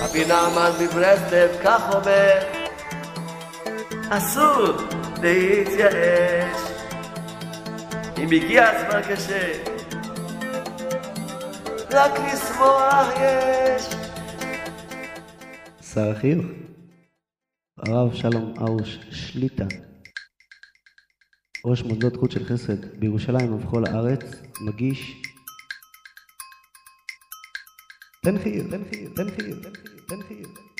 רבי נחמן מברסלב כך אומר, אסור להתייאש. אם הגיע הזמן קשה, רק לשמוח יש. שר החינוך, הרב שלום ארוש שליטה, ראש מוסדות חוץ של חסד בירושלים ובכל הארץ, מגיש תן חיוב, תן חיוב, תן חיוב, תן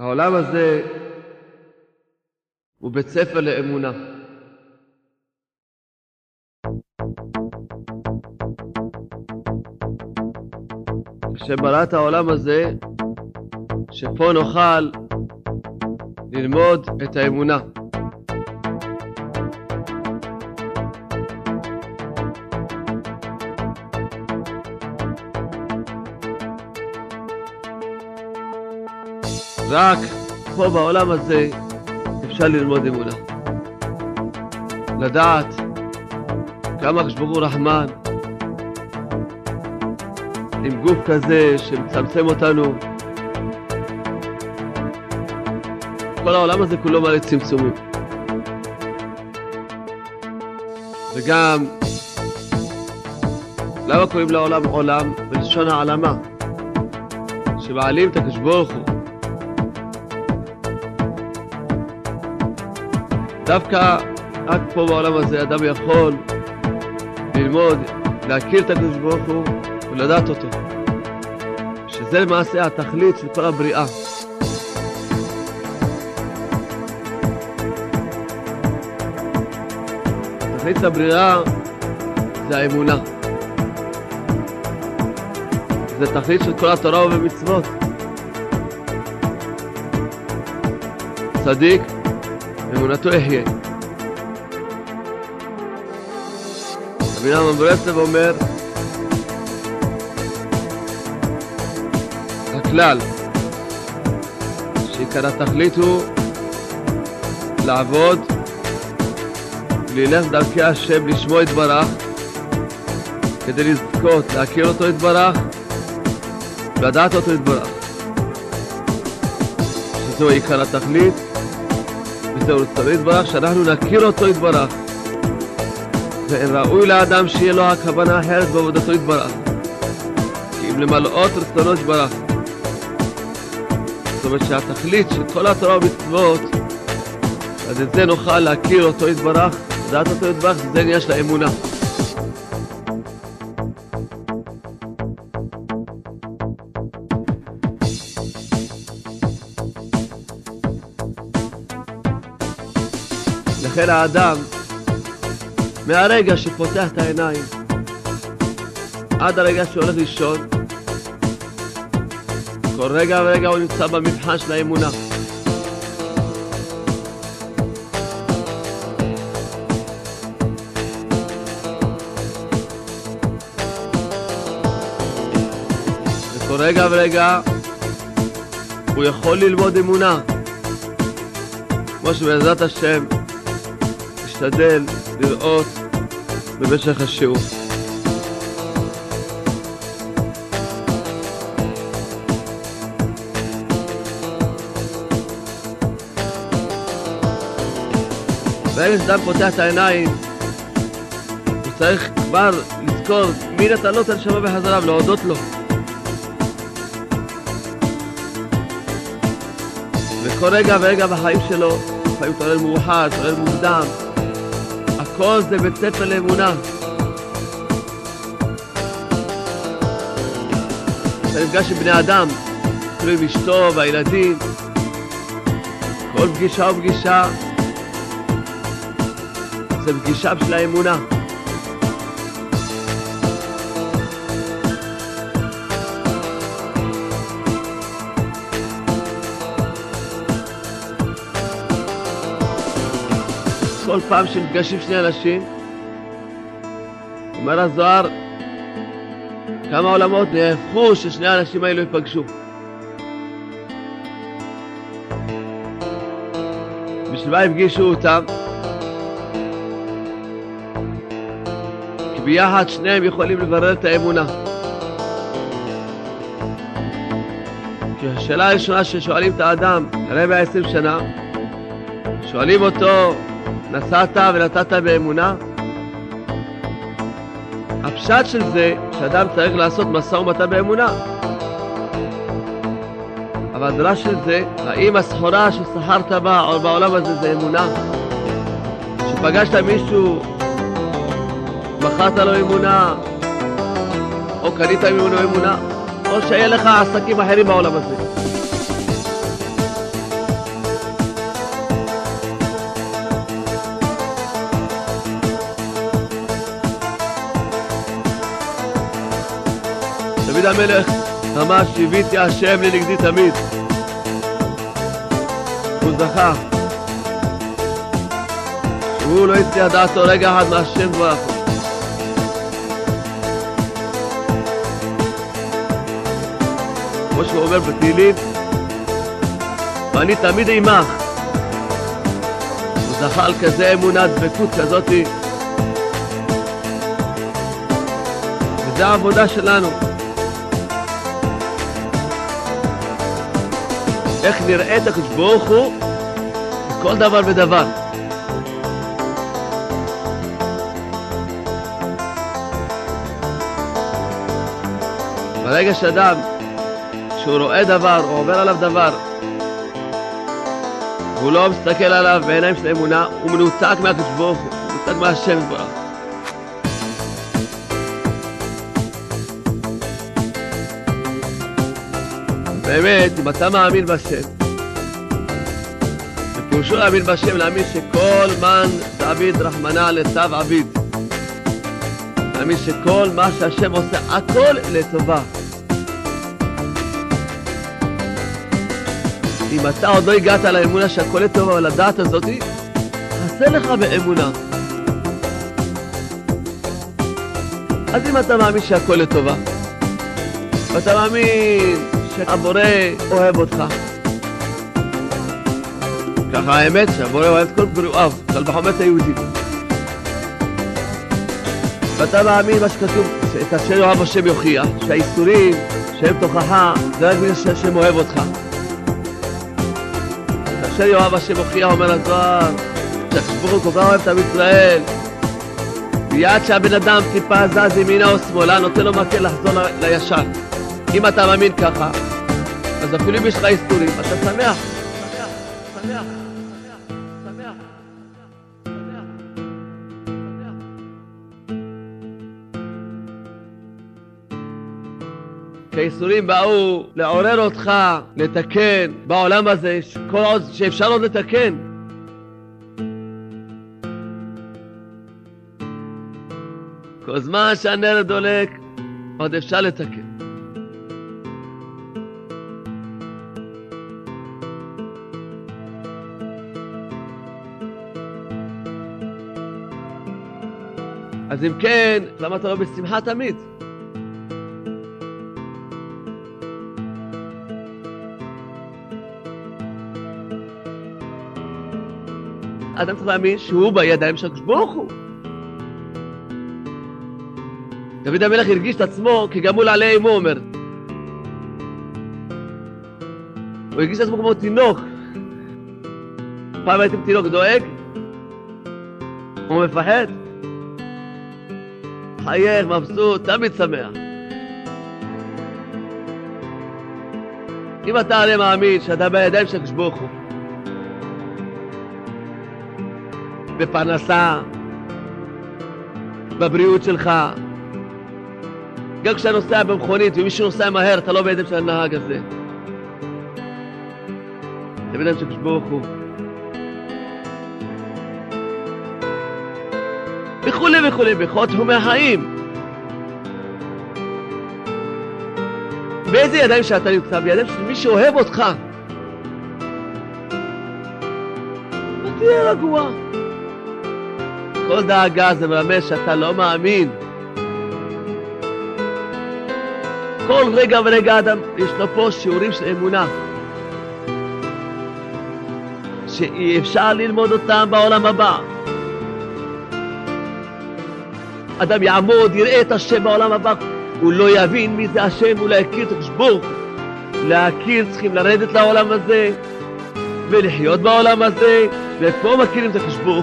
העולם הזה הוא בית ספר לאמונה. שברא את העולם הזה, שפה נוכל ללמוד את האמונה. רק פה בעולם הזה אפשר ללמוד אמונה. לדעת כמה הוא רחמן, עם גוף כזה שמצמצם אותנו. כל העולם הזה כולו מלא צמצומים. וגם, למה קוראים לעולם עולם? בלשון העלמה. שמעלים את הקדוש ברוך הוא. דווקא רק פה בעולם הזה אדם יכול ללמוד, להכיר את הקדוש ברוך הוא ולדעת אותו. שזה למעשה התכלית של כל הבריאה. התכלית הבריאה זה האמונה. זה תכלית של כל התורה ובמצוות. צדיק, אמונתו יחיה. רבי נחמן ברסלב אומר, הכלל, שעיקר התכלית הוא לעבוד, ללך דרכי השם, לשמוע יתברך, כדי לזכות, להכיר אותו יתברך, ולדעת אותו יתברך. שזהו עיקר התכלית, וזהו רצונו יתברך, שאנחנו נכיר אותו יתברך. ואין ראוי לאדם שיהיה לו הכוונה אחרת בעבודתו יתברך. כי אם למלאות רצונו יתברך. זאת אומרת שהתכלית של כל התורה ומצוות, אז את זה נוכל להכיר אותו יתברך, לדעת אותו יתברך, זה עניין של האמונה. לכן האדם, מהרגע שפותח את העיניים עד הרגע שהוא הולך לישון, כל רגע ורגע הוא נמצא במבחן של האמונה. וכל רגע ורגע הוא יכול ללמוד אמונה. כמו שבעזרת השם נשתדל לראות במשך השיעור. ברגע שאדם פותח את העיניים, הוא צריך כבר לזכור מי נתן לו את הנשמה בחזרה ולהודות לו. וכל רגע ורגע בחיים שלו, לפעמים מתעורר מאוחר, מתעורר מוקדם, הכל זה בית ספר לאמונה. אתה נפגש עם בני אדם, אפילו עם אשתו והילדים, כל פגישה ופגישה זה פגישה בשביל האמונה. כל פעם שנפגשים שני אנשים, אומר הזוהר, כמה עולמות נהפכו ששני האנשים האלו ייפגשו. בשביל מה הפגישו אותם? כי ביחד שניהם יכולים לברר את האמונה. כי השאלה הראשונה ששואלים את האדם, אחרי 120 שנה, שואלים אותו, נסעת ונתת באמונה? הפשט של זה, שאדם צריך לעשות משא ומתן באמונה. אבל הדרש של זה, האם הסחורה שסחרת בה או בעולם הזה זה אמונה? שפגשת מישהו, מכרת לו אמונה, או קנית ממנו אמונה, או שיהיה לך עסקים אחרים בעולם הזה. המלך אמר שיוויתי השם לנגדי תמיד. הוא זכה. שהוא לא הצליח דעתו רגע אחד מהשם הוא. כמו שהוא אומר בתהילים, ואני תמיד עמך. הוא זכה על כזה אמונה, דבקות כזאתי. וזו העבודה שלנו. איך נראה את הקדוש ברוך הוא בכל דבר ודבר. ברגע שאדם, כשהוא רואה דבר או עובר עליו דבר, והוא לא מסתכל עליו בעיניים של אמונה, הוא מנותק מהקדוש ברוך הוא, מנותק מהשם יתברך. באמת, אם אתה מאמין בשם, ופירושו להאמין בשם, להאמין שכל מן דוד רחמנא לצו עביד. להאמין שכל מה שהשם עושה, הכל לטובה. אם אתה עוד לא הגעת לאמונה שהכל לטובה, אבל לדעת הזאתי, חסר לך באמונה. אז אם אתה מאמין שהכל לטובה, ואתה מאמין שהבורא אוהב אותך, ככה האמת שהבורא אוהב כל ברואיו, קל וחומר את היהודים. ואתה מאמין מה שכתוב, את אשר יאהב השם יוכיח, שהאיסורים שהם תוכחה, זה רק בגלל שהשם אוהב אותך. אשר יאהב השם יוכיח, אומר הזוהר, הוא כל כך אוהב את עם ישראל. מיד שהבן אדם טיפה זז ימינה או שמאלה, נותן לו מקל לחזור לישר. אם אתה מאמין ככה, אז אפילו אם יש לך איסורים, אתה שמח. שמח, האיסורים באו לעורר אותך, לתקן בעולם הזה, כל עוד שאפשר עוד לתקן. כל זמן שהנר דולק, עוד אפשר לתקן. אז אם כן, למה אתה לא בשמחה תמיד? אדם צריך להאמין שהוא בידיים של הקדוש ברוך הוא. דוד המלך הרגיש את עצמו כגמול עלי אמו, אומר. הוא הרגיש את עצמו כמו תינוק. פעם הייתם תינוק דואג? הוא מפחד? חייך, מבסוט, תמיד שמח. אם אתה הרי מאמין שאתה בידיים של הוא, בפרנסה, בבריאות שלך. גם כשאתה נוסע במכונית ומישהו נוסע מהר, אתה לא בידיים של הנהג הזה. אתה בידיים של הוא. וכולי וכולי, בכל תחומי החיים. באיזה ידיים שאתה נמצא? בידיים של מי שאוהב אותך. תהיה רגוע. כל דאגה זה מלמד שאתה לא מאמין. כל רגע ורגע אדם, יש לו פה שיעורים של אמונה. שאי אפשר ללמוד אותם בעולם הבא. אדם יעמוד, יראה את השם בעולם הבא, הוא לא יבין מי זה השם, הוא לא יכיר את הקשבור. להכיר, צריכים לרדת לעולם הזה, ולחיות בעולם הזה, ופה מכירים את הקשבור.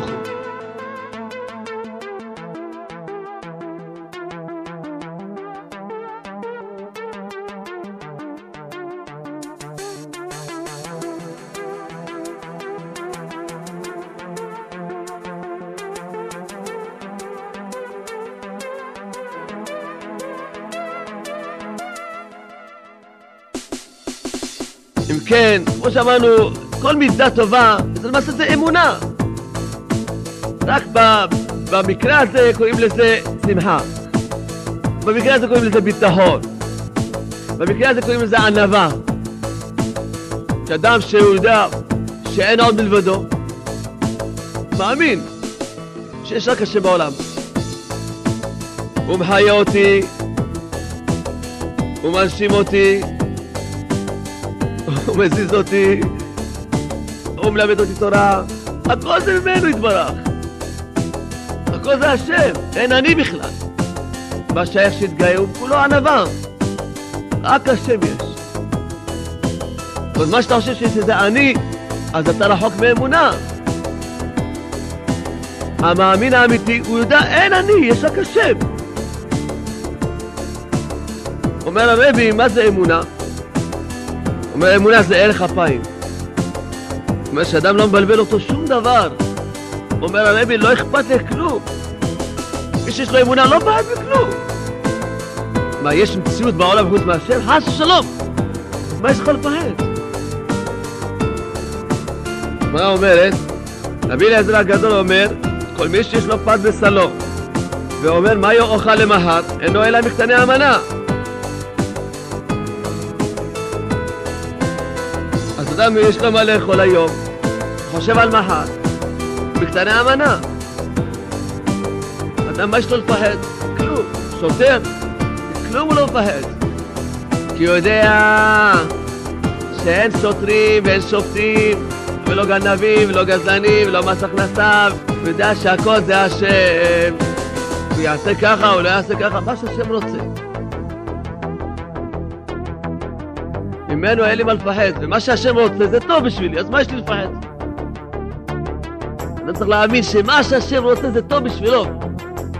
כמו שאמרנו, כל מידה טובה, זה למעשה זה אמונה. רק במקרה הזה קוראים לזה שמחה. במקרה הזה קוראים לזה ביטחון. במקרה הזה קוראים לזה ענווה. שאדם שהוא יודע שאין עוד מלבדו, מאמין שיש רק השם בעולם. הוא מחיה אותי, הוא מנשים אותי, הוא מזיז אותי, הוא מלמד אותי תורה, הכל זה ממנו יתברך. הכל זה השם, אין אני בכלל. מה שייך שיתגאה הוא כולו ענווה. רק השם יש. אז מה שאתה חושב שזה אני, אז אתה רחוק מאמונה. המאמין האמיתי, הוא יודע, אין אני, יש רק השם. אומר הרבי, מה זה אמונה? אומר, אמונה זה ערך אפיים. אומר שאדם לא מבלבל אותו שום דבר. אומר הרבי, לא אכפת לי כלום. מי שיש לו אמונה לא בעד בכלום. מה, יש מציאות בעולם חוץ מהשם? חס ושלום. מה יש לך לפחד? הגמרא אומרת, רבי אליעזר הגדול אומר, כל מי שיש לו פת בסלו, ואומר מה יאכל למהר, אינו אלא מקטני המנה. אדם יש לו מה לאכול היום, חושב על מחר, מקטני המנה. אדם מה יש לו לפחד? כלום. שוטר? כלום הוא לא מפחד. כי הוא יודע שאין שוטרים ואין שופטים ולא גנבים ולא גזלנים ולא מס הכנסה הוא יודע שהכל זה השם הוא יעשה ככה או לא יעשה ככה מה שהשם רוצה ממנו אין לי מה לפחד ומה שהשם רוצה זה טוב בשבילי אז מה יש לי לפחד? אני צריך להאמין שמה שהשם רוצה זה טוב בשבילו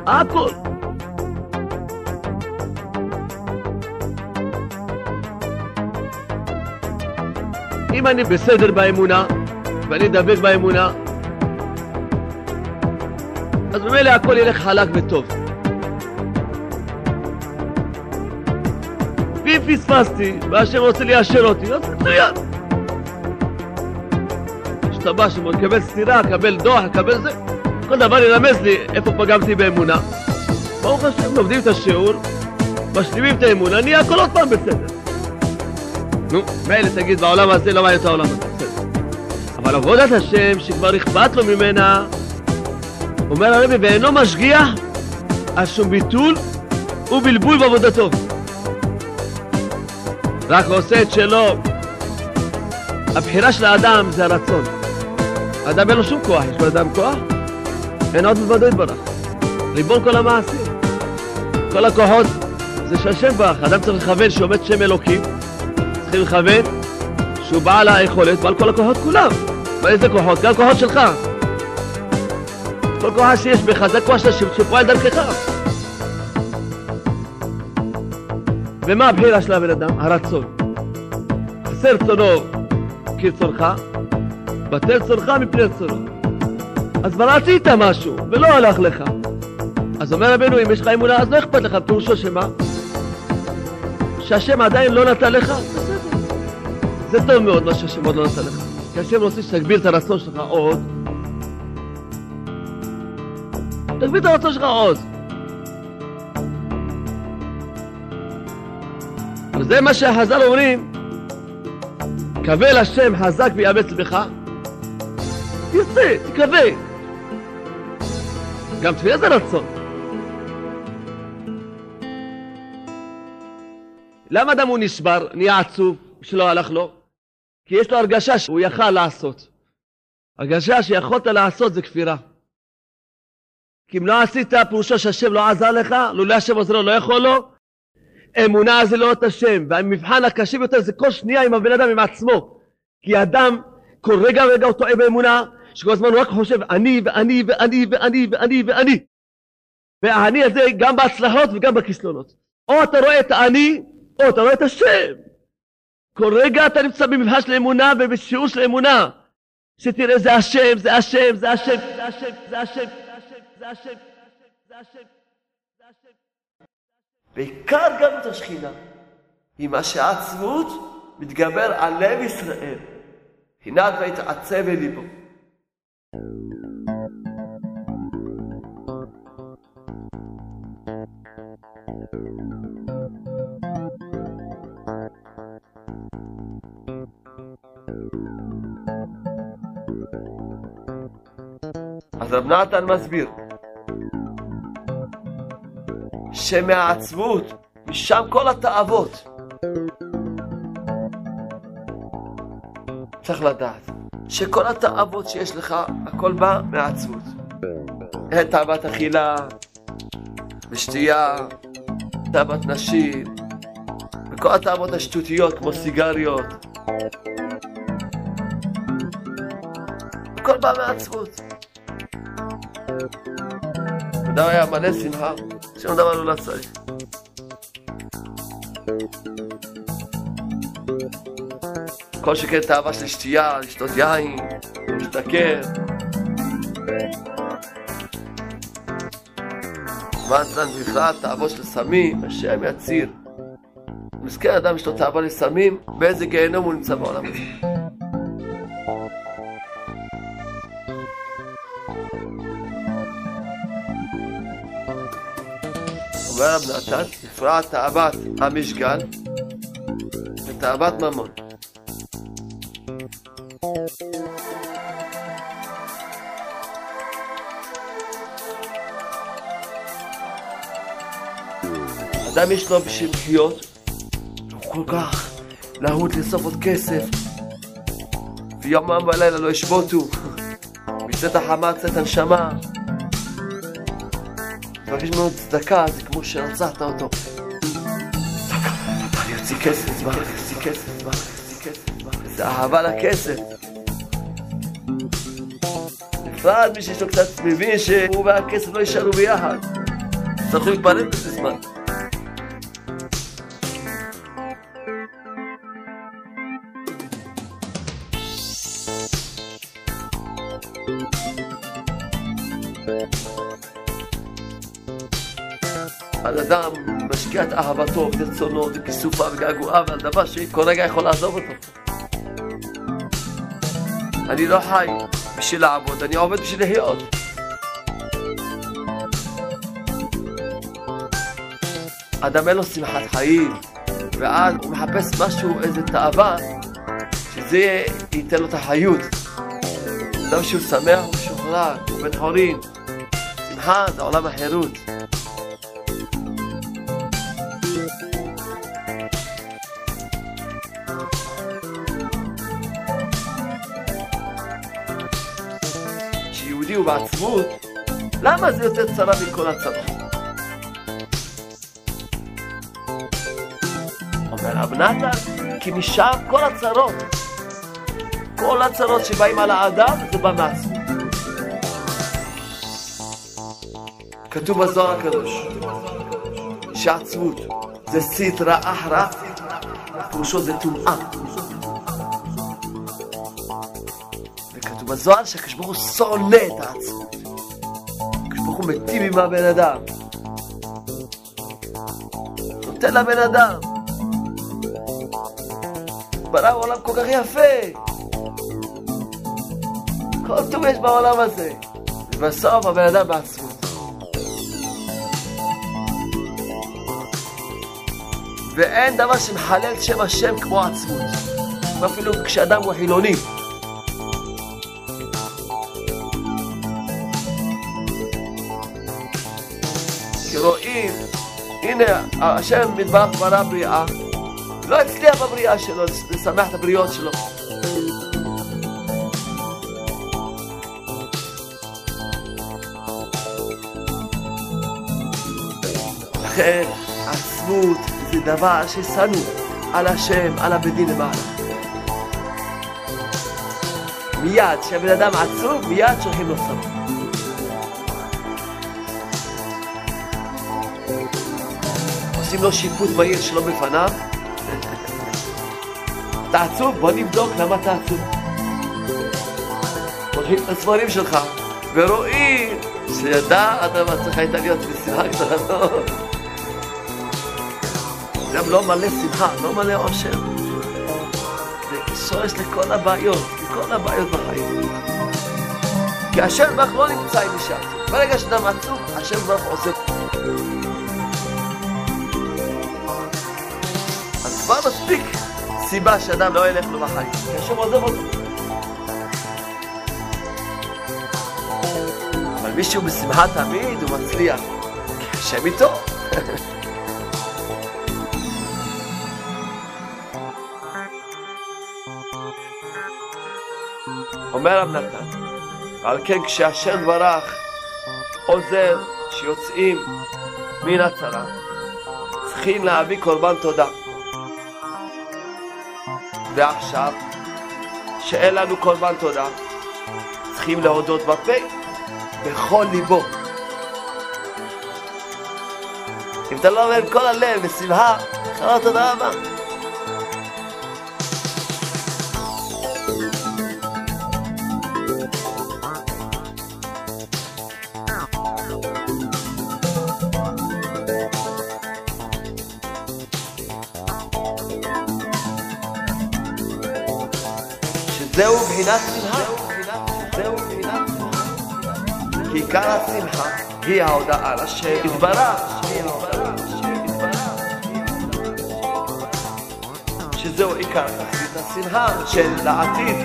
הכל אם אני בסדר באמונה, ואני דבק באמונה, אז ממילא הכל ילך חלק וטוב. פספסתי, והשם רוצה ליישר אותי, אז מצוין. כשאתה שם, לקבל סטירה, לקבל דוח, לקבל זה, כל דבר ילמז לי איפה פגמתי באמונה. ברוך השם, לומדים את השיעור, משלימים את האמונה, נהיה הכל עוד פעם בסדר. נו, מילא תגיד בעולם הזה לא מעניין את העולם הזה, בסדר. אבל עבודת השם שכבר אכפת לו ממנה, אומר הרבי, ואינו משגיח על שום ביטול ובלבול בעבודתו. רק עושה את שלו. הבחירה של האדם זה הרצון. האדם אין לו שום כוח, יש לאדם כוח? אין עוד מלבדו יתברך. ריבון כל המעשים. כל הכוחות זה של השם ברך. אדם צריך לכוון שעומד שם אלוקים. צריכים לכוון שהוא בעל היכולת, בעל כל הכוחות כולם. מה איזה כוחות? גם כוחות שלך. כל כוח שיש בך זה כוח שפועל דרכך. ומה הבחירה של הבן אדם? הרצון. עשה רצונו כרצונך, בטל צונך מפני רצונו. אז כבר עשית משהו, ולא הלך לך. אז אומר רבנו, אם יש לך אמונה, אז לא אכפת לך, פירושו שמה? שהשם עדיין לא נתן לך? זה טוב מאוד מה שהשם עוד לא נתן לך. כי השם רוצה שתגביר את הרצון שלך עוד. תגביר את הרצון שלך עוד. וזה מה שהחז"ל אומרים, קווה לשם חזק ויאמץ בך, יוצא, תקווה. גם תפילה זה רצון. למה אדם הוא נשבר, נהיה עצוב, שלא הלך לו? כי יש לו הרגשה שהוא יכל לעשות. הרגשה שיכולת לעשות זה כפירה. כי אם לא עשית, פירושו שהשם לא עזר לך, לולא השם עוזר לו, לא יכול לו. אמונה זה לא את השם, והמבחן הקשה ביותר זה כל שנייה עם הבן אדם, עם עצמו. כי אדם, כל רגע ורגע הוא טועה באמונה, שכל הזמן הוא רק חושב אני ואני ואני ואני ואני ואני. והאני הזה גם בהצלחות וגם בכישלונות. או אתה רואה את האני, או אתה רואה את השם. כל רגע אתה נמצא במבחן של אמונה ובשיעור של אמונה. שתראה זה השם, זה השם, זה השם, זה השם, זה השם, זה השם, זה השם, זה השם. בעיקר גם את השכינה, היא מה שהעצמות מתגבר על לב ישראל. הנת ויתעצב אל ליבו. אז רב נתן מסביר שמהעצבות, משם כל התאוות. צריך לדעת שכל התאוות שיש לך, הכל בא מהעצבות. אין תאוות אכילה, ושתייה, תאוות נשים, וכל התאוות השטותיות כמו סיגריות. הכל בא מעצבות. אדם היה מלא שמחה, שום דבר לא צריך. כל שכן תאווה של שתייה, לשתות יין, להשתכר. ואנטן בכלל תאוות של סמים, השם יציר. מסכן אדם יש לו תאווה לסמים, באיזה גיהנום הוא נמצא בעולם הזה. אומר רב נתן, נפרע תאוות המשגל ותאוות ממון. אדם יש לו בשביל לחיות, הוא כל כך להוט לאסוף עוד כסף, ויומם ולילה לא ישבותו, מצאת החמה צאת הנשמה, מבקש ממנו צדקה, זה כמו שרצחת אותו. אני אוציא כסף, זה אהבה לכסף. בפרט מי שיש לו קצת מבין שהוא והכסף לא יישארו ביחד. צריכים להתפלל בזה זמן. אהבתו ורצונו וכיסופה וגעגועיו על דבר שכל רגע יכול לעזוב אותו. אני לא חי בשביל לעבוד, אני עובד בשביל לחיות. אדם אין לו שמחת חיים, ואז הוא מחפש משהו, איזה תאווה, שזה ייתן לו את החיות. אדם שהוא שמח, הוא משוחרר, הוא בן חורין. שמחה זה עולם החירות. כשיהודי הוא בעצמות, למה זה יותר צרה מכל הצרות? אומר רב נתן, כי משם כל הצרות, כל הצרות שבאים על האדם, זה בא מעצמות. כתוב בזוהר הקדוש, שעצמות זה סטרא אחרא, פירושו זה טומאה. בזוהר שהקדוש ברוך הוא שונא את העצמות. ברוך הוא מיטיב עם הבן אדם. נותן לבן אדם. ברא עולם כל כך יפה. כל טוב יש בעולם הזה. ובסוף הבן אדם בעצמות. ואין דבר שמחלל שם השם כמו עצמות. ואפילו כשאדם הוא חילוני. הנה השם מתברך ברא בריאה, לא הצליח בבריאה שלו לשמח את הבריאות שלו. לכן עצמות זה דבר ששנוא על השם, על הבית דין למעלה. מיד, כשהבן אדם עצוב, מיד שולחים לו צרות. עושים לו שיפוט מהיר שלא בפניו. אתה עצוב? בוא נבדוק למה אתה עצוב. פותחים את הספרים שלך, ורואים שידעת מה צריכה הייתה להיות בשמחה גדולה. גם לא מלא שמחה, לא מלא עושר. זה שורש לכל הבעיות, לכל הבעיות בחיים. כי השם ברוך לא נמצא עם אישה. ברגע שאדם עצוב, השם ברוך עושה... סיבה שאדם לא ילך לו בחיים. כי השם עוזב אותו. אבל מישהו בשמחה תמיד הוא מצליח. כי השם איתו. אומר רב נתן, על כן כשהשם ברך עוזר שיוצאים מן הצרה, צריכים להביא קורבן תודה. ועכשיו, שאין לנו קורבן תודה, צריכים להודות בפה, בכל ליבו. אם אתה לא אומר כל הלב, בשמחה, תודה רבה. בחינת שמחה. כי עיקר השמחה היא ההודעה לשם יתברך. שזהו עיקר תכלית השמחה של לעתיד.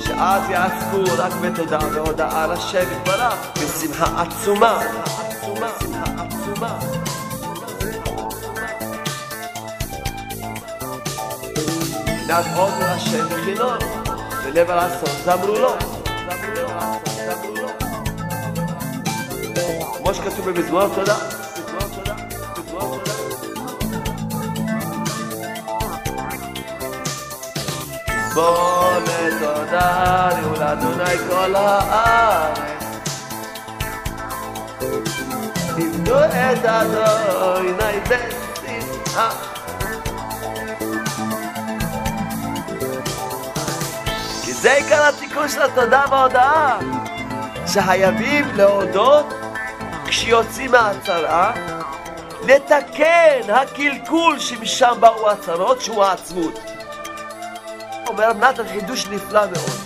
שאז יעסקו רק בתודה והודעה לשם יתברך, בשמחה. עצומה. נת עוד השם מכינו, ולב הרצון זמרו לו. כמו שכתוב במזמור תודה. בוא לתודה לאדוני כל הארץ. תבנו את אדוני בשמחה. כי זה עיקר התיקון של התודה וההודאה, שחייבים להודות כשיוצאים מהצרה, לתקן הקלקול שמשם באו הצרות, שהוא העצמות. אומר נתן חידוש נפלא מאוד.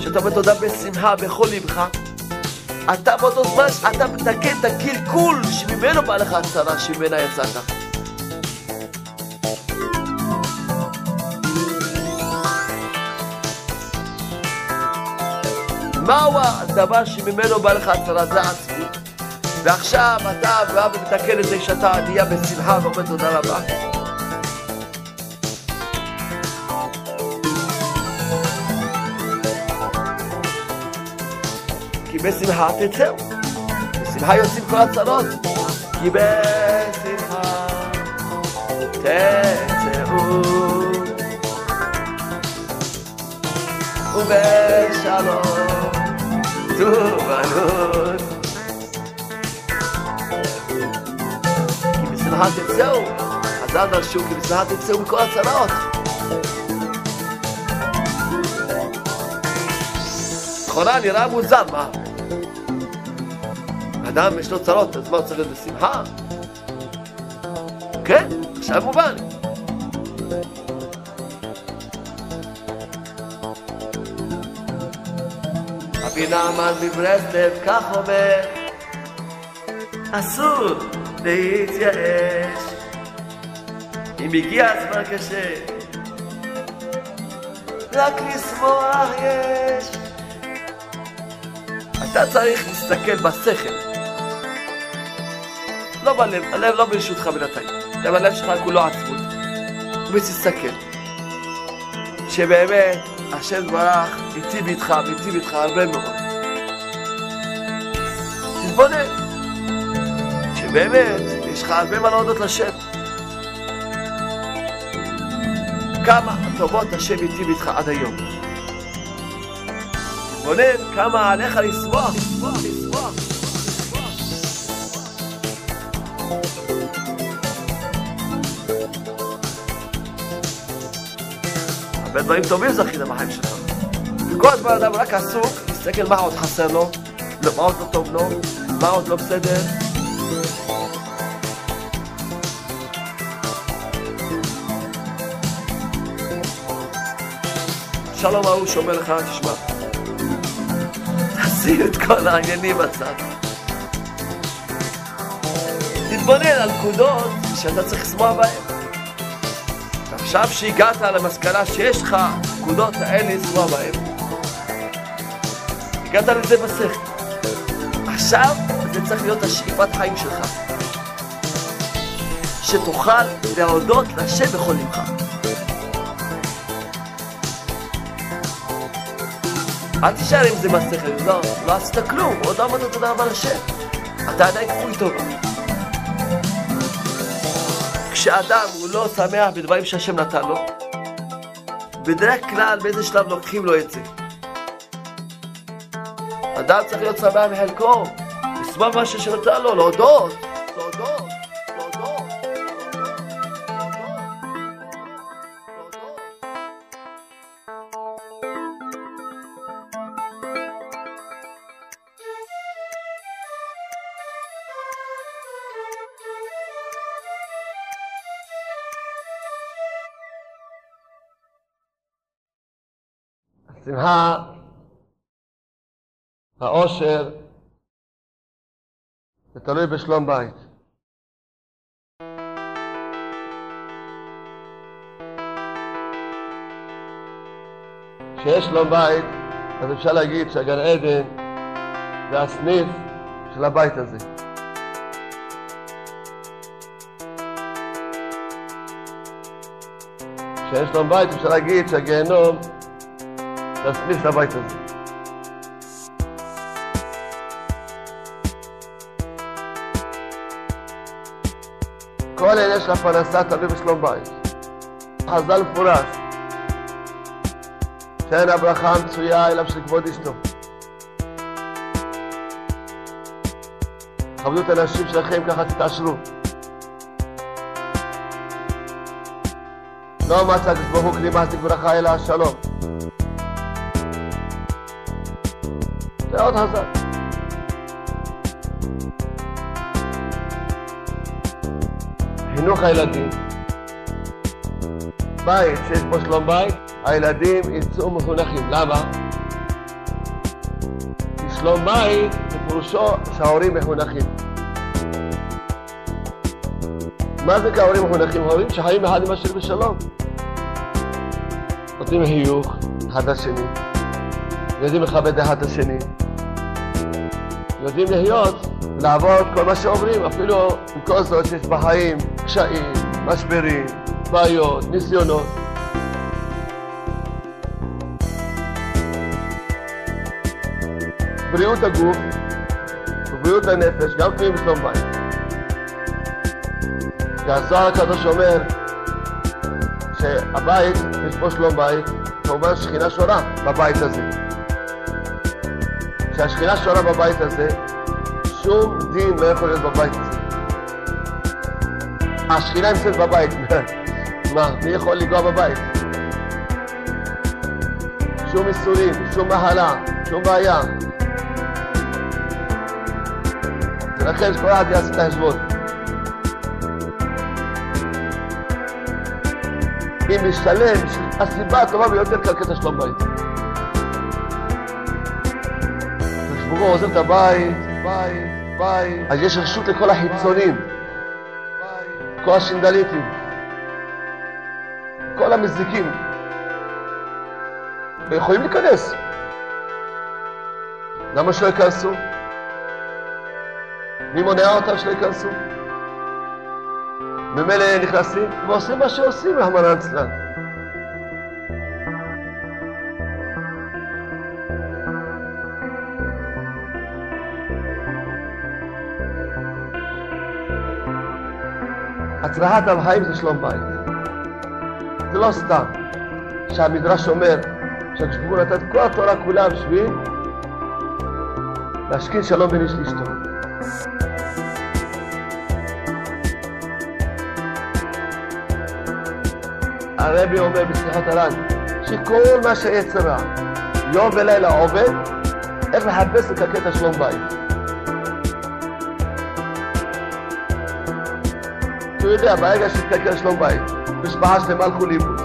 שאתה אומר תודה בשמחה בכל לבך, אתה באותו זמן, אתה מתקן את הקלקול שממנו בא לך הצרה, שממנה יצאת. מהו הדבר שממנו בא לך הצרה? זה עצמות. ועכשיו אתה בא ומתקן את זה שאתה נהיה בשמחה ואומר תודה רבה. כי בשמחה תצאו, בשמחה יוצאים כל הצרות, כי בשמחה תצאו ובשלום תובנות כי בשמחה תצאו, אז אל דרשו כי בשמחה תצאו מכל הצרות. לכאורה נראה מוזר, מה? אדם יש לו צרות, אז מה הוא צריך להיות בשמחה? כן, עכשיו מובן. נעמן מברסלב כך אומר, אסור להתייאש. אם הגיע הזמן קשה, רק לשמוח יש. אתה צריך להסתכל בשכל, לא בלב, הלב לא ברשותך בינתיים, גם הלב שלך כולו עצמות. ותסתכל, שבאמת השם ברח היטיב איתך והיטיב איתך הרבה מאוד. תתבונן, שבאמת יש לך הרבה מה להודות לשם. כמה טובות השם היטיב איתך עד היום. תתבונן כמה עליך לשמוח, לשמוח, לשמוח. הרבה דברים טובים זכית בחיים שלך. וכל הזמן אדם רק עסוק, מסתכל מה עוד חסר לו, לא, מה עוד לא טוב לו, מה עוד לא בסדר. שלום ההוא שאומר לך, תשמע, תשים את כל העניינים בצד. תתבונן על נקודות שאתה צריך לשמוע בהן. עכשיו שהגעת למסקנה שיש לך נקודות האלה לשמוע בהן, הגעת לזה בשכל. עכשיו זה צריך להיות השאיפת חיים שלך. שתוכל להודות לשם בכל לבך. אל תישאר עם זה בשכל, לא, לא עשית כלום, עוד לא אמרת תודה רבה לשם. אתה עדיין כפוי טובה. כשאדם הוא לא שמח בדברים שהשם נתן לו, בדרך כלל באיזה שלב לוקחים לו את זה. אדם צריך להיות שמח בחלקו, לשמוח מה נתן לו. להודות, השמחה, העושר, זה תלוי בשלום בית. כשיש שלום בית, אז אפשר להגיד שהגן עדן זה הסניף של הבית הזה. כשאין שלום בית אפשר להגיד שהגיהנום הסניף של הבית הזה. כל העניין של הפרנסה תלוי בשלום בית. חז"ל מפורש שאין הברכה המצויה אלא בשביל כבוד אשתו. כבדו את הנשים שלכם, ככה תתעשרו. לא מצא הקדוש הוא כלי מעסיק ברכה אלא השלום. עוד חזק. חינוך הילדים, בית שיש בו שלום בית, הילדים יצאו מחונכים. למה? כי שלום בית זה פירושו שההורים מחונכים. מה זה כהורים מחונכים? הורים שחיים אחד עם השני בשלום. נותנים חיוך אחד לשני, יודעים לכבד אחד את השני, יודעים להיות, לעבור כל מה שעוברים, אפילו עם כל זאת שיש בחיים קשיים, משברים, בעיות, ניסיונות. בריאות הגוף ובריאות הנפש גם תלויים בשלום בית. כי הזוהר הקדוש אומר שהבית, יש פה שלום בית, כמובן שכינה שורה בבית הזה. כשהשכינה שורה בבית הזה, שום דין לא יכול להיות בבית הזה. השכינה נמצאת בבית, מה, מי יכול לנגוע בבית? שום איסורים, שום מחלה, שום בעיה. ולכן שכל אחד יעשה את החשבון. אם משתלם, הסיבה הטובה ביותר כלכלת השלום בית. הוא עוזב את הבית, בית, בית, אז יש רשות לכל החיצונים, כל השינדליטים, כל המזיקים, ויכולים להיכנס. למה שלא ייכנסו? מי מונע אותם שלא ייכנסו? ממילא נכנסים ועושים מה שעושים, רחמנא ליצלן. הצלחת החיים זה שלום בית. זה לא סתם שהמדרש אומר שהקדוש ברוך הוא נתן כל התורה כולה בשביל להשכין שלום בין איש לאשתו. הרבי אומר בשיחת הר"ן, שכל מה שיצר רע, יום ולילה עובד, איך לחפש את השלום בית. כי הוא יודע, ברגע שהתקלקל שלום בית, משפחה שלמה הלכו לאיבוד.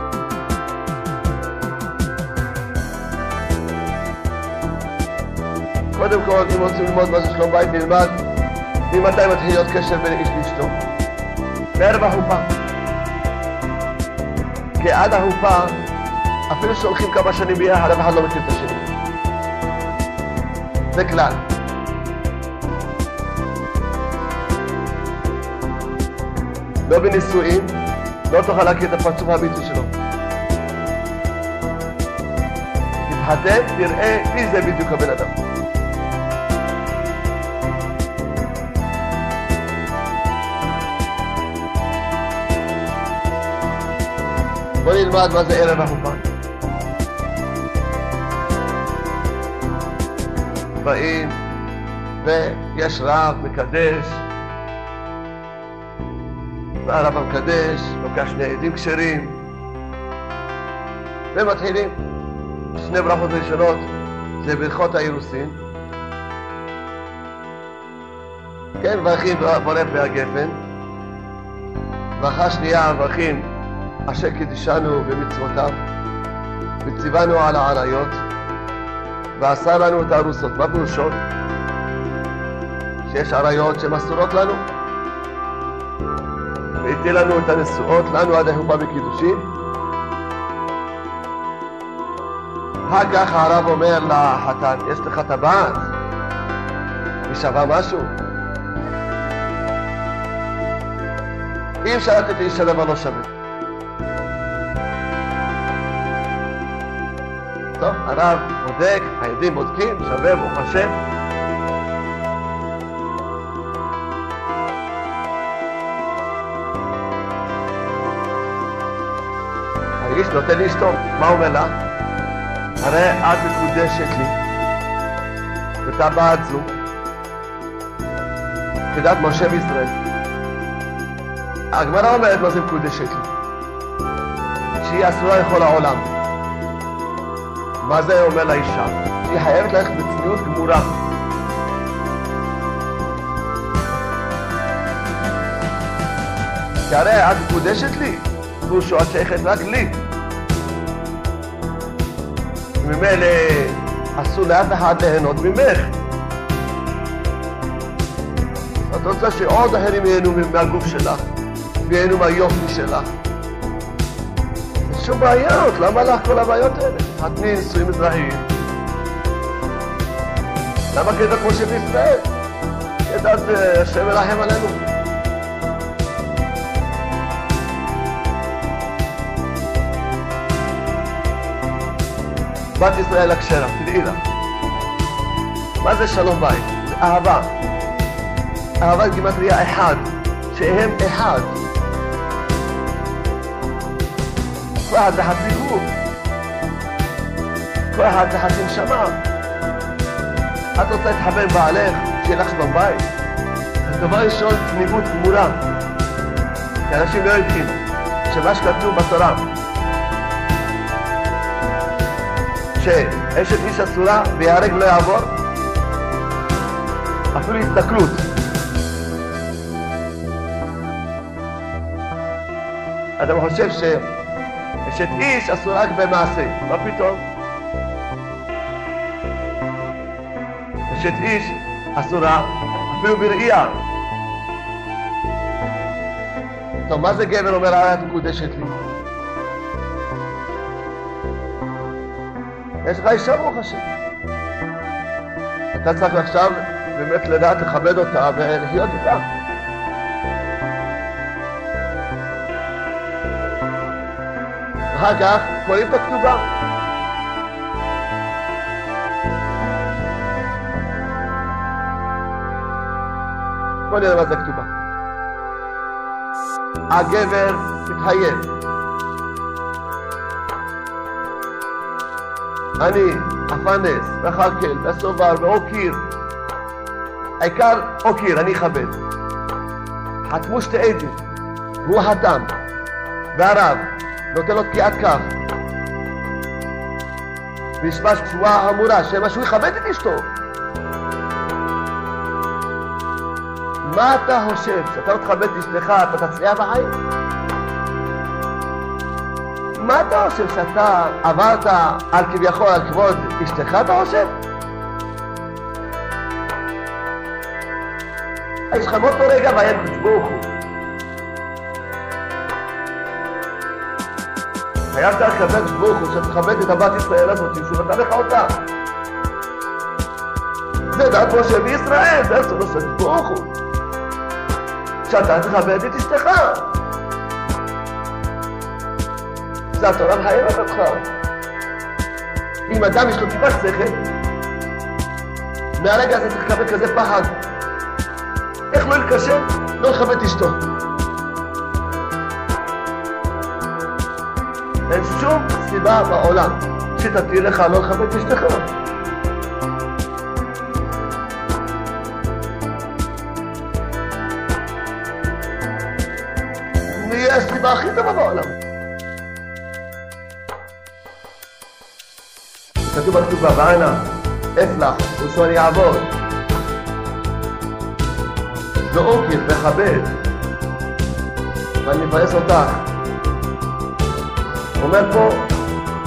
קודם כל, אם רוצים ללמוד מה זה שלום בית, נלמד ממתי מתחיל להיות קשר בין איש לאשתו. בערב החופה. כי עד החופה, אפילו שהולכים כמה שנים ביחד, אף אחד לא מכיר את השני. זה כלל. לא בנישואים, לא תוכל להכיר את הפרצוף האמיתי שלו. תתחתן, תראה מי זה בדיוק הבן אדם. בוא נלמד מה זה ערב החופה. באים, ויש רב מקדש, והרב המקדש לוקח שני עדים כשרים, ומתחילים. שני ברכות ראשונות זה ברכות האירוסין. כן, מברכים בורף והגפן. ברכה שנייה מברכים אשר קידשנו במצוותיו. וציוונו על העריות, ועשה לנו את הארוסות. מה פירושו? שיש עריות שהן אסורות לנו, והטיל לנו את הנשואות לנו עד החופה בקידושין. אחר כך הרב אומר לחתן, יש לך טבעת? היא שווה משהו? אי אפשר לתת לאיש הדבר לא שווה. טוב, הרב בודק, העדים בודקים, שווה, ברוך השם. האיש נותן לאשתו, מה אומר לה? הרי את מקודשת לי, בטבעת זו, כדת משה וישראל. הגמרא אומרת מה זה מקודשת לי, שהיא אסורה לכל העולם. מה זה אומר לאישה? שהיא חייבת ללכת בצניעות גמורה. כי הרי את מקודשת לי, פירושו את שייכת רק לי. ממילא אסור לאף אחד ליהנות ממך. את רוצה שעוד אחרים ייהנו מהגוף שלך, וייהנו מהיופי שלך. אין שום בעיות, למה לך כל הבעיות האלה? חתני נישואים אזרחיים. למה כדת משה בישראל? כדת אה, השם עלינו. בת ישראל הכשרה, תדעי לה. מה זה שלום בית? זה אהבה. אהבת גימטריה אחד, שהם אחד. כל אחד זה חצי גוף. כל אחד זה חצי נשמה. את רוצה להתחבר עם בעלך, שיהיה לך שלום בית? דבר ראשון, צניעות גמורה. כי אנשים לא יודעים שמה שכתוב בתורה שאשת איש אסורה ויהרג ולא יעבור? אפילו הסתכלות. אתה חושב שאשת איש אסורה רק במעשה, מה פתאום? אשת איש אסורה אפילו בראייה. טוב, מה זה גבר אומר, את מקודשת לי? יש לך אישה ברוך השם. אתה צריך עכשיו באמת לדעת לכבד אותה ולחיות איתה. אחר כך קוראים את הכתובה. בוא נראה מה זה הכתובה. הגבר מתחייב אני, אפנס, וחלקל, וסובר, ואוקיר. העיקר אוקיר, אני אכבד. חתמו שתי עדים, והוא חתם, והרב נותן לו תקיעת כף. וישמע תשואה אמורה, שמה שהוא יכבד את אשתו. מה אתה חושב, שאתה לא תכבד את אשתך, אתה תצליח בחיים? מה אתה חושב, שאתה עברת על כביכול על כבוד אשתך, אתה חושב? יש לך מאותו רגע והיה ברוך הוא. חייבת לקבל ברוך הוא, שתכבד את הבת ישראל הזאת, שהוא נתן לך אותה. זה דת משה בישראל, זה אסור לעשות ברוך הוא. שאתה תכבד את אשתך. התורה מחייבת אותך. אם אדם יש לו טיפת שכל, מהרגע הזה צריך לקבל כזה פחד. איך לא להתקשר? לא לכבד את אשתו. אין שום סיבה בעולם שתתיר לך לא לכבד את אשתך. כתוב בכתובה, ואנא, אפלח, ושון יעבוד. ואוקיר, וכבד, ואני מבאס אותך. אומר פה,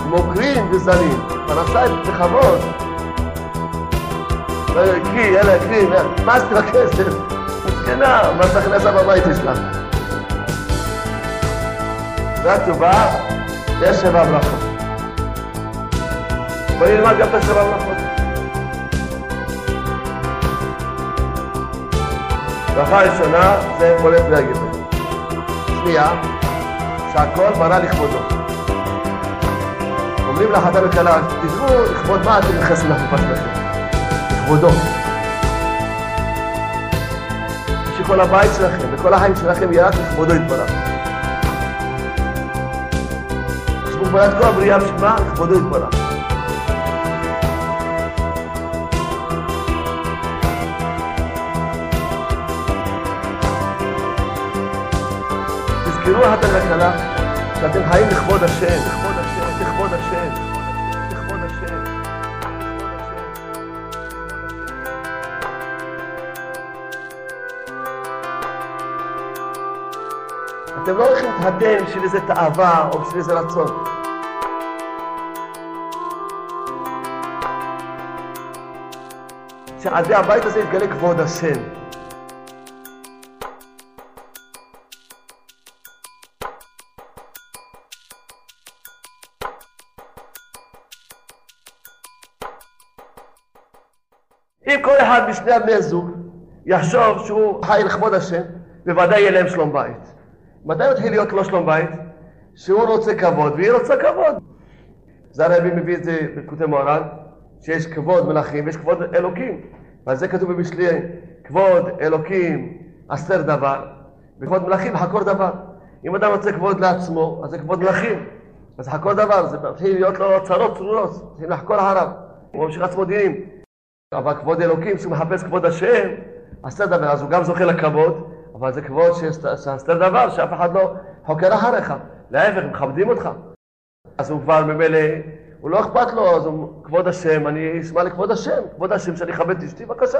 מוכרים וזנים, פרנסה בכבוד. קרי, יאללה, קרי, מה עשית בכסף? מסכנה, מס הכנסה בבית יש. והתשובה, יש שבע ברכות. בואי נלמד גם את השבע ברכות. ברכה ראשונה זה מולד והגבר. שנייה, שהכל ברא לכבודו. אומרים לחתן וכלה, תדעו לכבוד מה אתם נכנסים לחופה שלכם. לכבודו. שכל הבית שלכם וכל החיים שלכם יהיה רק לכבודו יתברך. ברא את כל הבריאה בשביל מה? לכבודו יתברך. תזכרו החתן והכלה שאתם חיים לכבוד השם, לכבוד השם, לכבוד השם. אתם לא הולכים להתהדן בשביל איזה תאווה או בשביל איזה רצון. שעל ידי הבית הזה יתגלה כבוד השם. משני הבני זוג יחשוב שהוא חי לכבוד השם, בוודאי יהיה להם שלום בית. מתי מתחיל להיות לו שלום בית? שהוא רוצה כבוד והיא רוצה כבוד. זה הרבי מביא את זה בקוטי מוהר"ן, שיש כבוד מלכים ויש כבוד אלוקים. ועל זה כתוב במשלי, כבוד אלוקים עשר דבר, וכבוד מלכים חקור דבר. אם אדם רוצה כבוד לעצמו, אז זה כבוד מלכים. אז חקור דבר, זה מתחיל להיות לו צרות צרורות, צריכים לחקור אחריו. הוא ממשיך לעצמו דינים. אבל כבוד אלוקים, שהוא מחפש כבוד השם, עשה דבר, אז הוא גם זוכה לכבוד, אבל זה כבוד שעשתה דבר שאף אחד לא חוקר אחריך. להפך, מכבדים אותך. אז הוא כבר ממילא, הוא לא אכפת לו, אז הוא, כבוד השם, אני אשמע לכבוד השם, כבוד השם שאני אכבד את אשתי, בבקשה.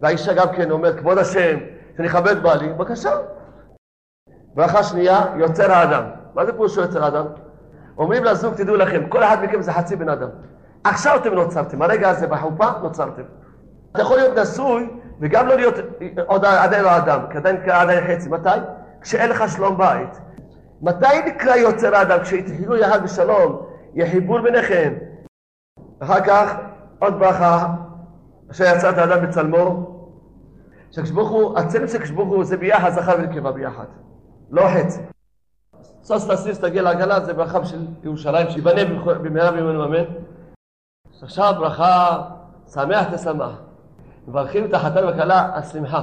והאישה גם כן אומרת, כבוד השם, שאני אכבד בעלי, בבקשה. ברכה שנייה, יוצר האדם. מה זה פירושו יוצר האדם? אומרים לזוג, תדעו לכם, כל אחד מכם זה חצי בן אדם. עכשיו אתם נוצרתם, הרגע הזה בחופה נוצרתם. אתה יכול להיות נשוי וגם לא להיות עוד עדיין לא אדם, כי עדיין עדיין חצי. מתי? כשאין לך שלום בית. מתי נקרא יוצר האדם? כשיתחילו יחד בשלום, יהיה חיבור ביניכם. אחר כך עוד ברכה, אשר יצא את האדם בצלמו, שהקשבוך הוא, הצלם של הקשבוך הוא זה ביחד, זכר ונקבה ביחד. לא חצי. סוס לסיס תגיע לעגלה זה ברכה של ירושלים, שיבנה במהרה בימינו אמן. עכשיו ברכה, שמח תשמח. מברכים את החתן והכלה השמחה.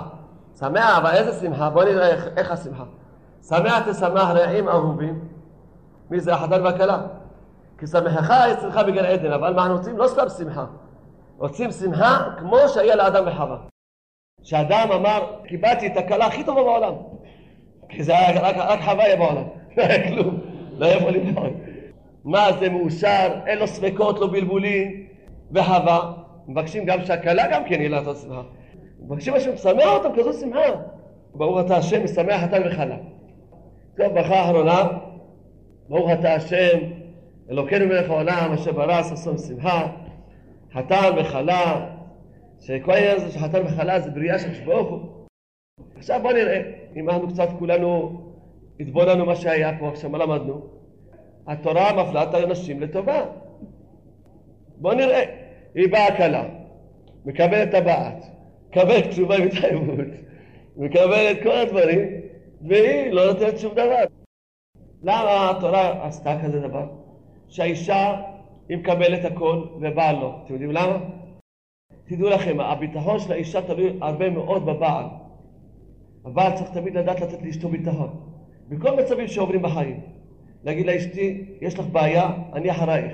שמח, אבל איזה שמחה? בואו נראה איך, איך השמחה. שמח תשמח רעים אהובים. מי זה החתן והכלה? כי שמחך אצלך בגן עדן, אבל מה אנחנו רוצים? לא סתם שמחה. רוצים שמחה כמו שהיה לאדם וחווה. שאדם אמר, קיבלתי את הכלה הכי טובה בעולם. כי זה היה רק, רק חוויה בעולם. לא היה כלום. לא היה יכול לבחור. מה זה מאושר, אין לו ספקות, לא בלבולים, והווה. מבקשים גם שהכלה גם כן יהיה לה אותו שמחה. מבקשים השם, שמח אותם כזו שמחה. ברוך אתה השם, משמח חתן וכלה. טוב, ברכה אחרונה. ברוך אתה השם, אלוקינו מלך העולם, אשר ברא ששון שמחה. חתן וכלה, שכל העניין הזה של חתן וכלה זה בריאה של ברוך הוא. עכשיו בוא נראה, אם אנחנו קצת כולנו התבוננו מה שהיה פה, עכשיו מה למדנו? התורה מפלה את האנשים לטובה. בוא נראה. היא באה כלה, מקבלת טבעת, מקבלת כתובה עם התחייבות, מקבלת כל הדברים, והיא לא נותנת שום דבר. למה התורה עשתה כזה דבר? שהאישה היא מקבלת הכל ובעל לא. אתם יודעים למה? תדעו לכם, הביטחון של האישה תלוי הרבה מאוד בבעל. הבעל צריך תמיד לדעת לתת לאשתו ביטחון. בכל מצבים שעוברים בחיים. להגיד לאשתי, יש לך בעיה, אני אחרייך.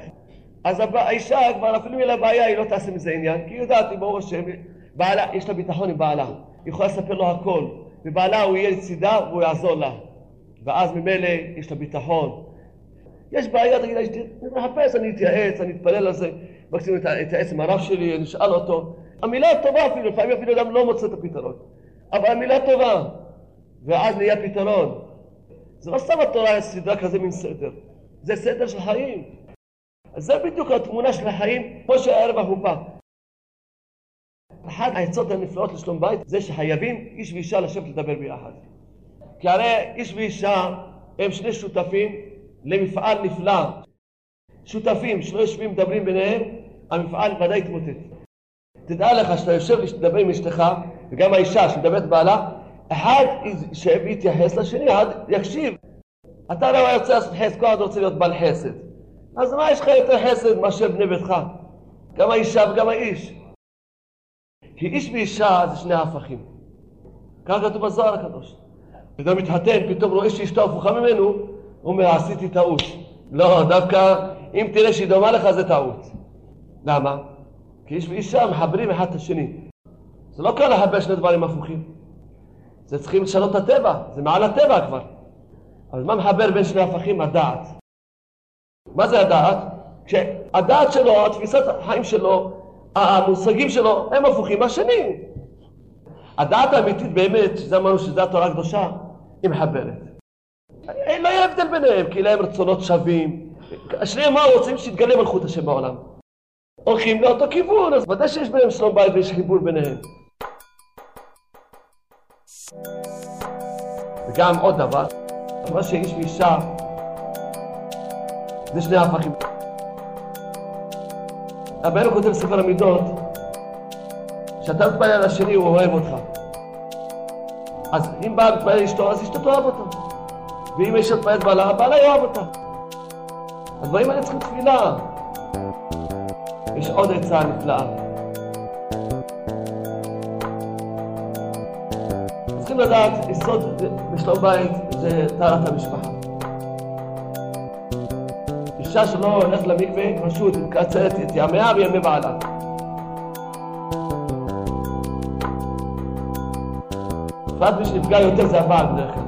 אז האישה כבר אפילו יהיה לה בעיה היא לא תעשה מזה עניין כי היא יודעת אם ברוך השם בעלה, יש לה ביטחון עם בעלה. היא יכולה לספר לו הכל. ובעלה הוא יהיה לצידה והוא יעזור לה. ואז ממילא יש לה ביטחון. יש בעיה תגיד לה אני מחפש אני אתייעץ אני אתפלל על זה. מקסימום אתייעץ עם הרב שלי אני אשאל אותו. המילה טובה אפילו לפעמים אפילו אדם לא מוצא את הפתרון. אבל המילה טובה. ואז נהיה פתרון זה לא סתם התורה סדרה כזה מין סדר זה סדר של חיים אז זה בדיוק התמונה של החיים, כמו שהערב החופה. אחת העצות הנפלאות לשלום בית זה שחייבים איש ואישה לשבת לדבר ביחד. כי הרי איש ואישה הם שני שותפים למפעל נפלא. שותפים שלא יושבים מדברים ביניהם, המפעל ודאי יתמוטט. תדע לך שאתה יושב לדבר עם אשתך, וגם האישה שמדברת בעלה, אחד יישב ויתייחס לשני, אחד יקשיב. אתה הרי רוצה לעשות חסד, כל אחד רוצה להיות בעל חסד. אז מה יש לך יותר חסד מאשר בני ביתך? גם האישה וגם האיש. כי איש ואישה זה שני הפכים. ככה כתוב בזוהר הקדוש. אדם מתחתן, פתאום רואה שאשתו הפוכה ממנו, הוא אומר, עשיתי טעות. לא, דווקא אם תראה שהיא דומה לך זה טעות. למה? כי איש ואישה מחברים אחד את השני. זה לא קל לחבר שני דברים הפוכים. זה צריכים לשנות את הטבע, זה מעל הטבע כבר. אז מה מחבר בין שני הפכים? הדעת. מה זה הדעת? כשהדעת שלו, התפיסת החיים שלו, המושגים שלו, הם הפוכים מהשני. הדעת האמיתית באמת, שזה אמרנו שזו התורה הקדושה, היא מחברת. לא יהיה הבדל ביניהם, כי להם רצונות שווים. שניהם מה רוצים שיתגלה מלכות השם בעולם. הולכים לאותו כיוון, אז ודאי שיש ביניהם שלום בית ויש חיבור ביניהם. וגם עוד דבר, מה שאיש ואישה זה שני הפכים. רבנו כותב בספר המידות, כשאתה מתפלל על השני הוא אוהב אותך. אז אם בעל מתפלל לאשתו, אז אשתו תאהב אותו. ואם אישה מתפללת בעלה, בעלה יאהב אותה. הדברים האלה צריכים תפילה. יש עוד עצה נפלאה. לדעת, יסוד בשלום בית זה טהרת המשפחה. אישה שלא הולכת למקווה, פשוט מקצרת את ימיה וימי בעלה. בפרט מי שנפגע יותר זה הבעל בדרך כלל.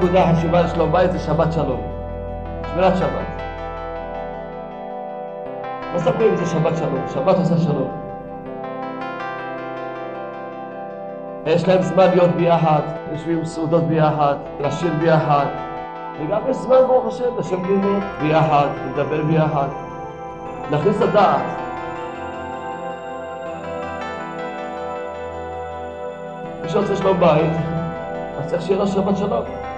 נקודה חשובה לשלום בית זה שבת שלום. שמירת שבת. מספרים זה שבת שלום, שבת עושה שלום. יש להם זמן להיות ביחד, יושבים סעודות ביחד, לשיר ביחד, וגם יש זמן, ברוך השם, לשם ללמוד ביחד, לדבר ביחד, להכניס לדעת. מי שרוצה שלום בית, אז צריך שיהיה לו שבת שלום.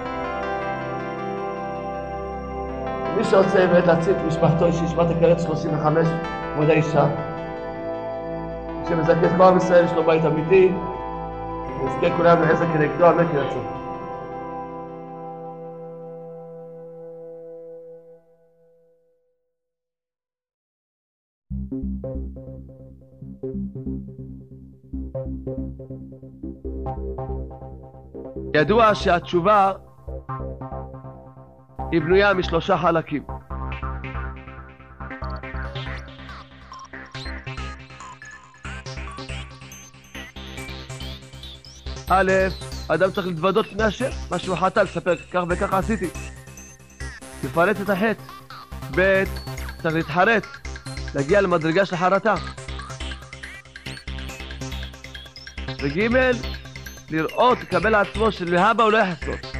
מי שרוצה באמת להציל את משפחתו, שישמע את הקראת 35, כבוד האישה, שמזכה את כל עם ישראל, יש לו בית אמיתי, ונזכה כולם לעזר כנגדו, אמן רצון. ידוע שהתשובה היא בנויה משלושה חלקים. א', אדם צריך להתוודות פני השם, מה שהוא חטא, לספר כך וכך עשיתי. לפרט את החטא. ב', צריך להתחרט, להגיע למדרגה של חרטה. וג', לראות, לקבל עצמו שלהבא הוא לא יחזור.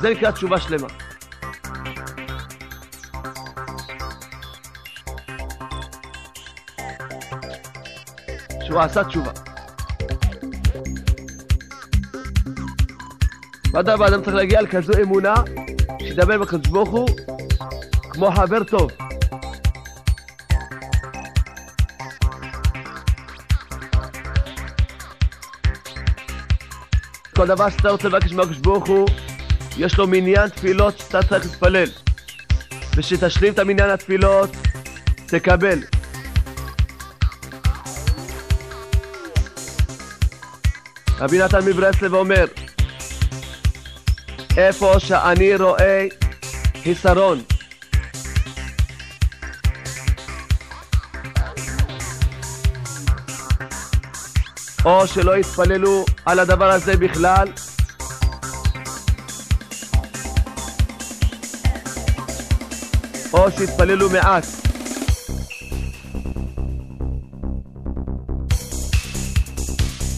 זה נקרא תשובה שלמה. שהוא עשה תשובה. ואדרבה, אדם צריך להגיע לכזו אמונה, שידבר בקדוש ברוך הוא כמו חבר טוב. כל דבר שאתה רוצה לבקש מהקדוש ברוך הוא, יש לו מניין תפילות שאתה צריך להתפלל. ושתשלים את המניין התפילות, תקבל. רבי נתן מברסלב אומר, איפה שאני רואה חיסרון, או שלא יתפללו על הדבר הזה בכלל, או שיתפללו מעט.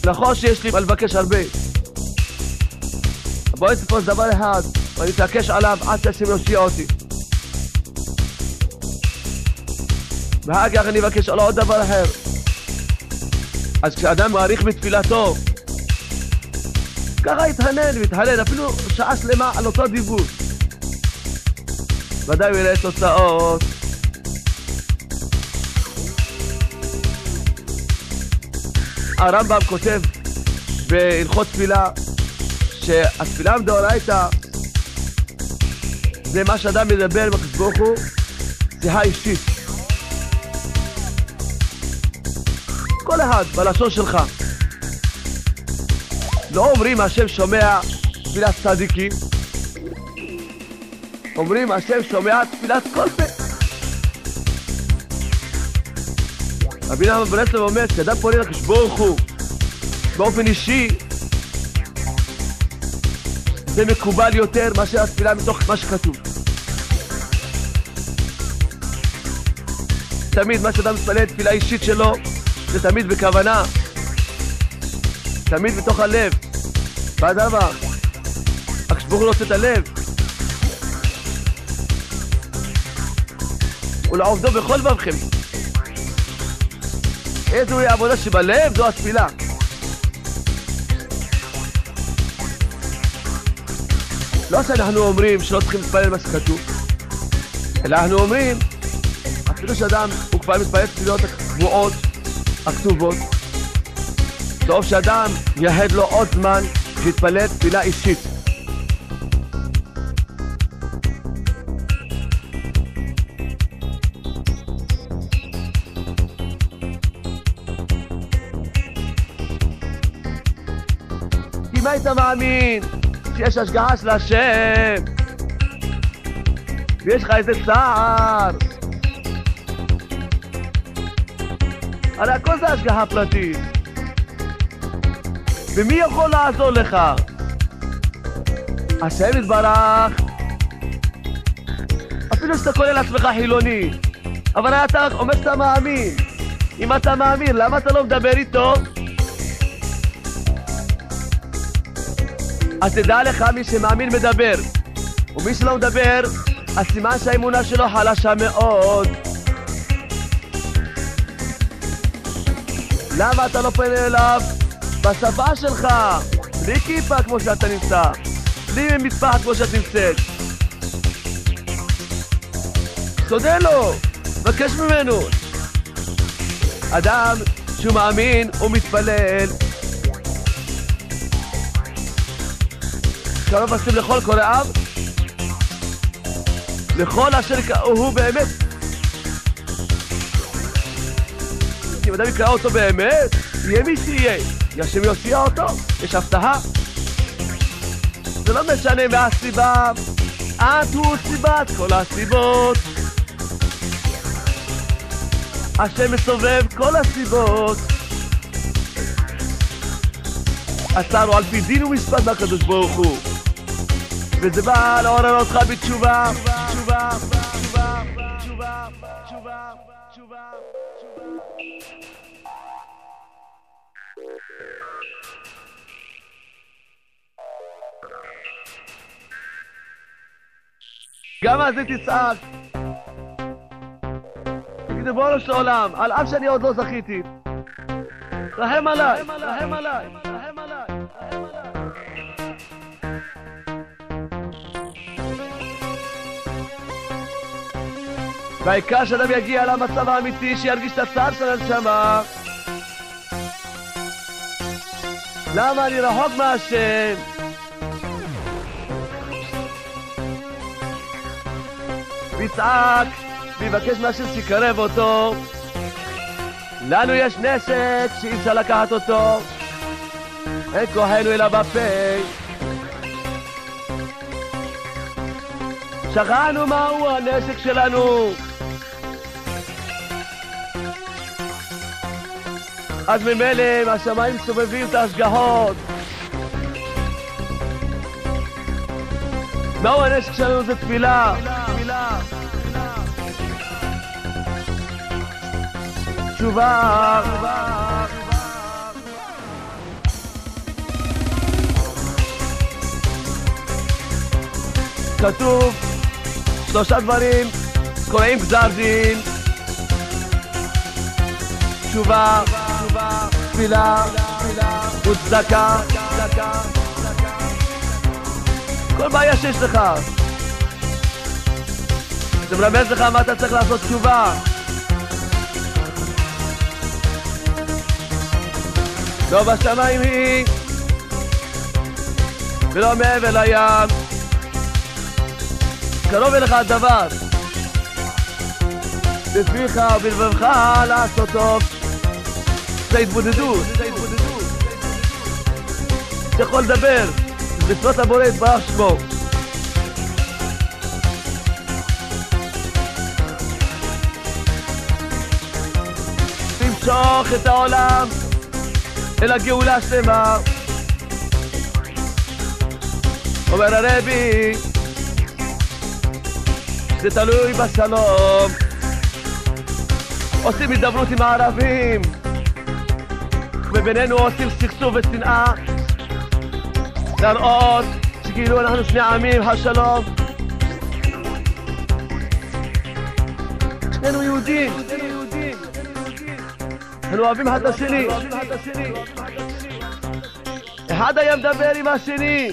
נכון שיש לי מה לבקש הרבה. בואי תתפוס דבר אחד, ואני אתעקש עליו עד שהשם יושיע אותי. ואחר כך אני אבקש על עוד דבר אחר. אז כשאדם מעריך בתפילתו, ככה יתהנן ויתהלל אפילו שעה שלמה על אותו דיבור. ודאי הוא יראה תוצאות. הרמב"ם כותב בהלכות תפילה שהתפילה מדאורייתא זה מה שאדם מדבר עם הקדוש ברוך הוא, שיחה אישית. כל אחד בלשון שלך. לא אומרים השם שומע תפילת צדיקים, אומרים השם שומע תפילת כל פה. רבי נחמן ברסלב אומר, כשאדם פונה לקדוש ברוך הוא באופן אישי, זה מקובל יותר מאשר התפילה מתוך מה שכתוב. תמיד מה שאדם מתפלל תפילה אישית שלו, זה תמיד בכוונה, תמיד בתוך הלב. ואדרבה, הקדוש ברוך הוא לא רוצה את הלב. ולעובדו בכל לבבכם. איזוהי העבודה שבלב זו התפילה. לא שאנחנו אומרים שלא צריכים להתפלל מה שכתוב, אלא אנחנו אומרים, אפילו שאדם הוא כבר מתפלל תפילות הקבועות, הכתובות, טוב שאדם ייחד לו עוד זמן שיתפלל תפילה אישית. היית מאמין שיש השגחה של השם? ויש לך איזה צער? הרי הכל זה השגחה פרטית. ומי יכול לעזור לך? השם יתברך. אפילו שאתה קורא לעצמך חילוני אבל אתה אומר שאתה מאמין. אם אתה מאמין, למה אתה לא מדבר איתו? אז תדע לך, מי שמאמין מדבר, ומי שלא מדבר, הסימן שהאמונה שלו חלשה מאוד. למה אתה לא פונה אליו בשפה שלך? בלי כיפה כמו שאתה נמצא, בלי מטפחת כמו שאת נמצאת. תודה לו, מבקש ממנו. אדם שהוא מאמין, הוא מתפלל, קרוב עשים לכל קוראיו, לכל אשר הוא באמת. אם אדם יקרא אותו באמת, יהיה מי שיהיה. השם יושיע אותו, יש הבטחה. זה לא משנה מה הסיבה, את הוא סיבת כל הסיבות. השם מסובב כל הסיבות. עצרנו על פי דין ומשפט מהקדוש ברוך הוא. וזה בא לעורר אותך בתשובה, תשובה, תשובה, תשובה, תשובה, תשובה, תשובה. גם על זה תצעק. תגיד, ריבונו של עולם, על אף שאני עוד לא זכיתי, רחם עליי, רחם עליי, רחם עליי, רחם עליי. והעיקר שאדם יגיע למצב האמיתי, שירגיש את הצער של הנשמה. למה אני רחוק מהשם? ויצעק, ויבקש מהשם שיקרב אותו. לנו יש נשק שאי אפשר לקחת אותו. אין כוחנו אלא בפה. שכחנו מהו הנשק שלנו. אז ממילא השמיים סובבים את ההשגחות. מהו הנשק שלנו? זה תפילה. תשובה. כתוב שלושה דברים קוראים גזר דין, תשובה, תפילה וצדקה. כל בעיה שיש לך. זה מרמז לך מה אתה צריך לעשות תשובה. לא בשמיים היא, ולא מעבר לים. קרוב אליך הדבר. בפיך ובלבבך לעשות טוב. זה התבודדות. אתה יכול לדבר, לפנות לבורא יתברך שמו. תמשוך את העולם אל הגאולה שלמה. אומר הרבי, זה תלוי בשלום. עושים הידברות עם הערבים, ובינינו עושים סכסוך ושנאה, להראות שכאילו אנחנו שני עמים, השלום. שנינו יהודים. אנחנו אוהבים אחד את השני. אחד היה מדבר עם השני,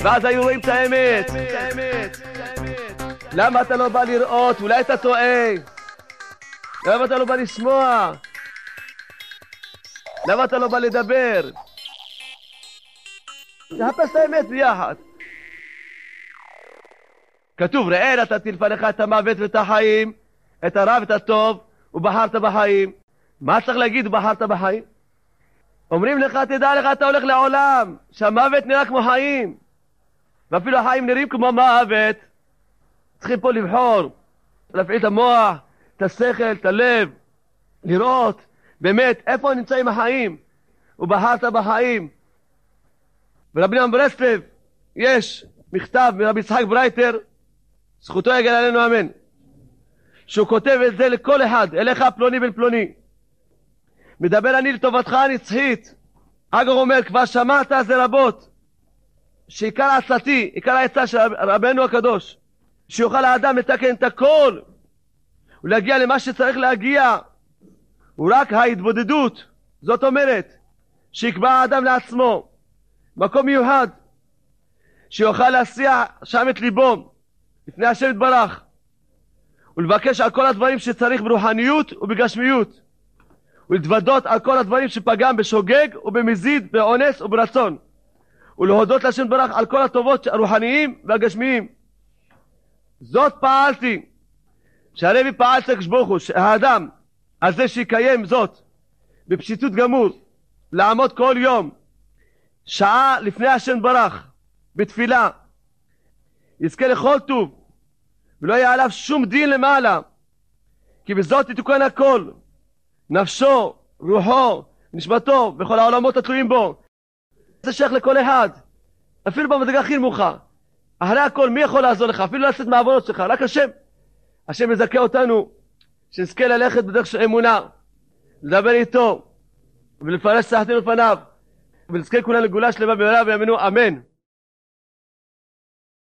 ואז היו רואים את האמת. למה אתה לא בא לראות? אולי אתה טועה. למה אתה לא בא לשמוע? למה אתה לא בא לדבר? נחפש את האמת ביחד. כתוב, ראה נתתי לפניך את המוות ואת החיים, את הרע ואת הטוב, ובחרת בחיים. מה צריך להגיד ובחרת בחיים? אומרים לך, תדע לך, אתה הולך לעולם, שהמוות נראה כמו חיים, ואפילו החיים נראים כמו מוות. צריכים פה לבחור, להפעיל את המוח, את השכל, את הלב, לראות באמת איפה נמצאים החיים, ובחרת בחיים. ורבי נחמן מברסלב, יש מכתב מרבי יצחק ברייטר, זכותו יגן עלינו אמן, שהוא כותב את זה לכל אחד, אליך פלוני בן פלוני. מדבר אני לטובתך הנצחית. אגר אומר, כבר שמעת זה רבות, שעיקר עצתי, עיקר העצה של רבנו הקדוש, שיוכל האדם לתקן את הכל ולהגיע למה שצריך להגיע. הוא רק ההתבודדות. זאת אומרת שיקבע האדם לעצמו מקום מיוחד שיוכל להסיע שם את ליבו לפני השם יתברך ולבקש על כל הדברים שצריך ברוחניות ובגשמיות ולהתוודות על כל הדברים שפגם בשוגג ובמזיד, באונס וברצון ולהודות להשם יתברך על כל הטובות הרוחניים והגשמיים זאת פעלתי, שהרבי פעל אצל ברוך הוא, שהאדם הזה שיקיים זאת בפשיטות גמור, לעמוד כל יום, שעה לפני השם ברך, בתפילה, יזכה לכל טוב, ולא יהיה עליו שום דין למעלה, כי בזאת יתוקן הכל, נפשו, רוחו, נשמתו, וכל העולמות התלויים בו. זה שייך לכל אחד, אפילו במדרגה הכי נמוכה. אחרי הכל, מי יכול לעזור לך? אפילו לצאת מהעבודות שלך, רק השם. השם מזכה אותנו, שנזכה ללכת בדרך של אמונה, לדבר איתו, ולפרש סחתנו לפניו, ונזכה כולנו לגאולה שלמה במהרה בימינו, אמן.